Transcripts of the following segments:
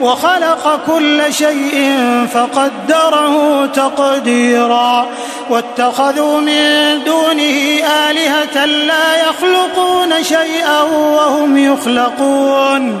وخلق كل شيء فقدره تقديرا. واتخذوا من دونه آلهة لا يخلقون شيئا وهم يخلقون.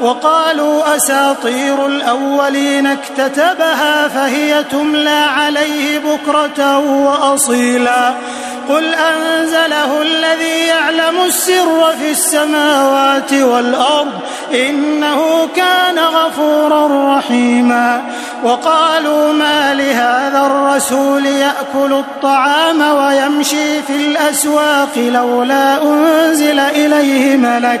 وقالوا أساطير الأولين اكتتبها فهي تملى عليه بكرة وأصيلا. قل أنزله الذي يعلم السر في السماوات والأرض إنه كان غفورا رحيما. وقالوا ما لهذا الرسول يأكل الطعام ويمشي في الأسواق لولا أنزل إليه ملك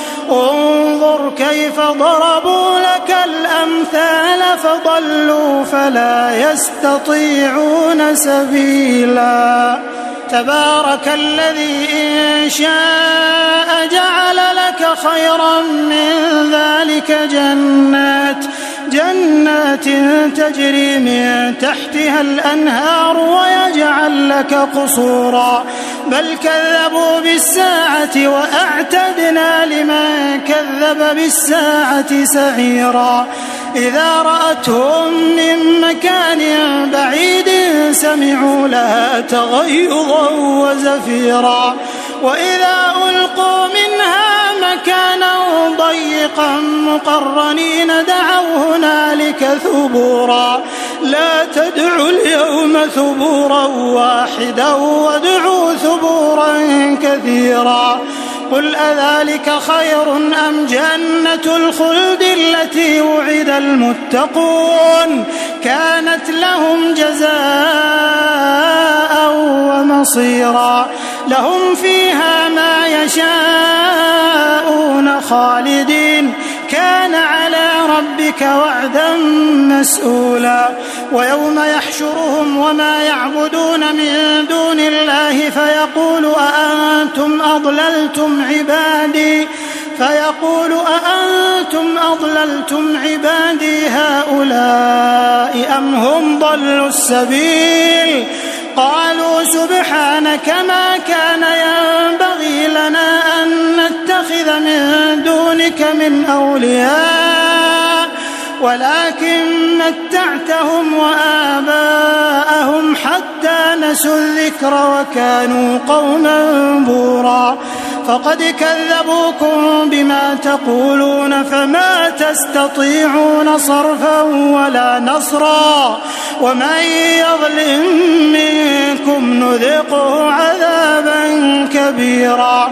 انظر كيف ضربوا لك الأمثال فضلوا فلا يستطيعون سبيلا. تبارك الذي إن شاء جعل لك خيرا من ذلك جنات جنات تجري من تحتها الأنهار ويجعل لك قصورا. بل كذبوا بالساعة وأعتدنا لمن كذب بالساعة سعيرا إذا رأتهم من مكان بعيد سمعوا لها تغيظا وزفيرا وإذا ألقوا منها مكانا ضيقا مقرنين دعوا هنالك ثبورا لا تدعوا اليوم ثبورا واحدا وادعوا ثبورا كثيرا. قل أذلك خير أم جنة الخلد التي وعد المتقون؟ كانت لهم جزاء ومصيرا. لهم فيها ما يشاءون خالدين. كان على ربك وعدا مسؤولا. ويوم يحشرهم وما يعبدون من دون الله فيقول أأنتم أضللتم عبادي؟ فيقول أأنتم أضللتم عبادي هؤلاء أم هم ضلوا السبيل؟ قالوا سبحانك ما كان ينبغي لنا أن نتخذ من دونك من أولياء. ولكن متعتهم وآباءهم حتى نسوا الذكر وكانوا قوما بورا. فقد كذبوكم بما تقولون فما تستطيعون صرفا ولا نصرا. ومن يظلم منكم نذقه عذابا كبيرا.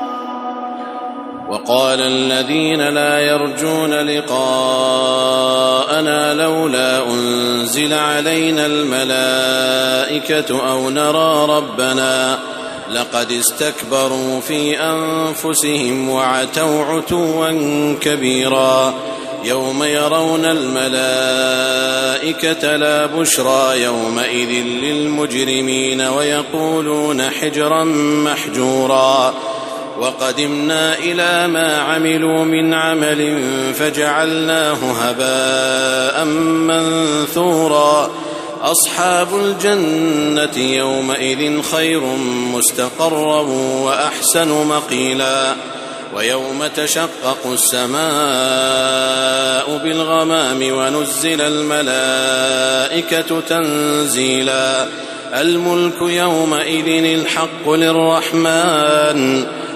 وقال الذين لا يرجون لقاءنا لولا أنزل علينا الملائكة أو نرى ربنا لقد استكبروا في أنفسهم وعتوا عتوا كبيرا يوم يرون الملائكة لا بشرى يومئذ للمجرمين ويقولون حجرا محجورا وقدمنا إلى ما عملوا من عمل فجعلناه هباء منثورا. أصحاب الجنة يومئذ خير مستقرا وأحسن مقيلا. ويوم تشقق السماء بالغمام ونزل الملائكة تنزيلا. الملك يومئذ الحق للرحمن.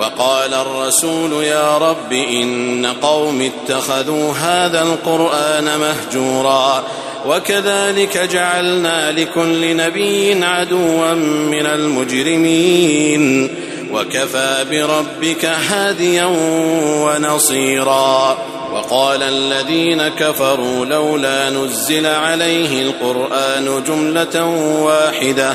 وقال الرسول يا رب إن قوم اتخذوا هذا القرآن مهجورا وكذلك جعلنا لكل نبي عدوا من المجرمين وكفى بربك هاديا ونصيرا وقال الذين كفروا لولا نزل عليه القرآن جملة واحدة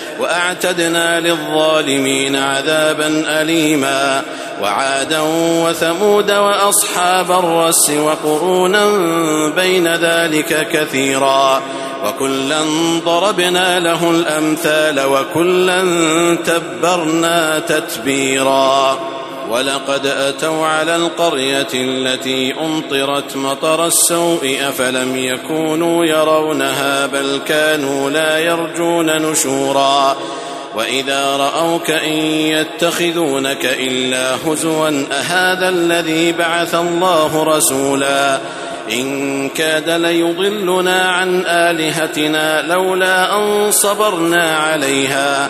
وأعتدنا للظالمين عذابا اليما وعادا وثمود وأصحاب الرس وقرونا بين ذلك كثيرا وكلا ضربنا له الأمثال وكلا تبرنا تتبيرا ولقد أتوا على القرية التي أمطرت مطر السوء أفلم يكونوا يرونها بل كانوا لا يرجون نشورا وإذا رأوك إن يتخذونك إلا هزوا أهذا الذي بعث الله رسولا إن كاد ليضلنا عن آلهتنا لولا أن صبرنا عليها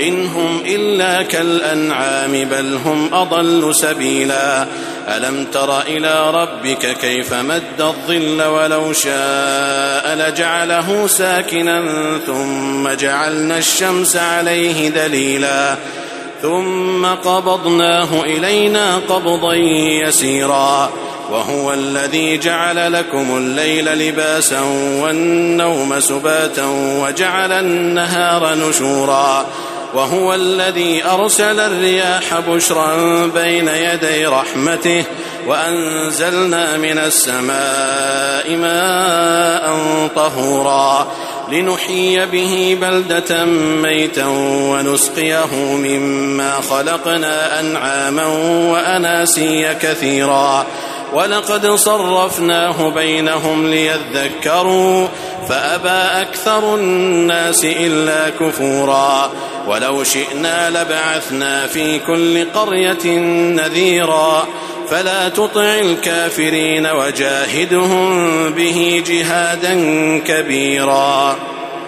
إن هم إلا كالأنعام بل هم أضل سبيلا. ألم تر إلى ربك كيف مد الظل ولو شاء لجعله ساكنا ثم جعلنا الشمس عليه دليلا. ثم قبضناه إلينا قبضا يسيرا. وهو الذي جعل لكم الليل لباسا والنوم سباتا وجعل النهار نشورا. وهو الذي أرسل الرياح بشرا بين يدي رحمته وأنزلنا من السماء ماء طهورا لنحيي به بلدة ميتا ونسقيه مما خلقنا أنعاما وأناسيا كثيرا ولقد صرفناه بينهم ليذكروا فأبى أكثر الناس إلا كفورا ولو شئنا لبعثنا في كل قرية نذيرا فلا تطع الكافرين وجاهدهم به جهادا كبيرا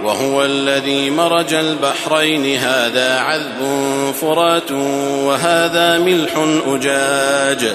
وهو الذي مرج البحرين هذا عذب فرات وهذا ملح أجاج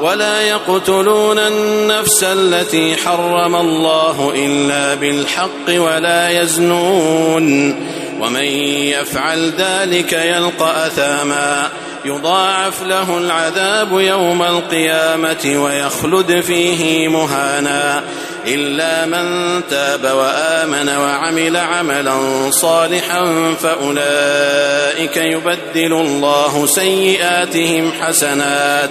ولا يقتلون النفس التي حرم الله إلا بالحق ولا يزنون. ومن يفعل ذلك يلقى أثاما. يضاعف له العذاب يوم القيامة ويخلد فيه مهانا. إلا من تاب وآمن وعمل عملا صالحا فأولئك يبدل الله سيئاتهم حسنات.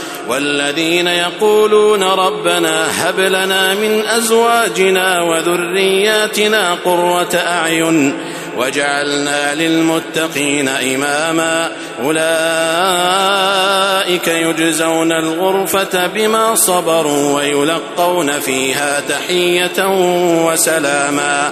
والذين يقولون ربنا هب لنا من أزواجنا وذرياتنا قرة أعين وجعلنا للمتقين إماما أولئك يجزون الغرفة بما صبروا ويلقون فيها تحية وسلاما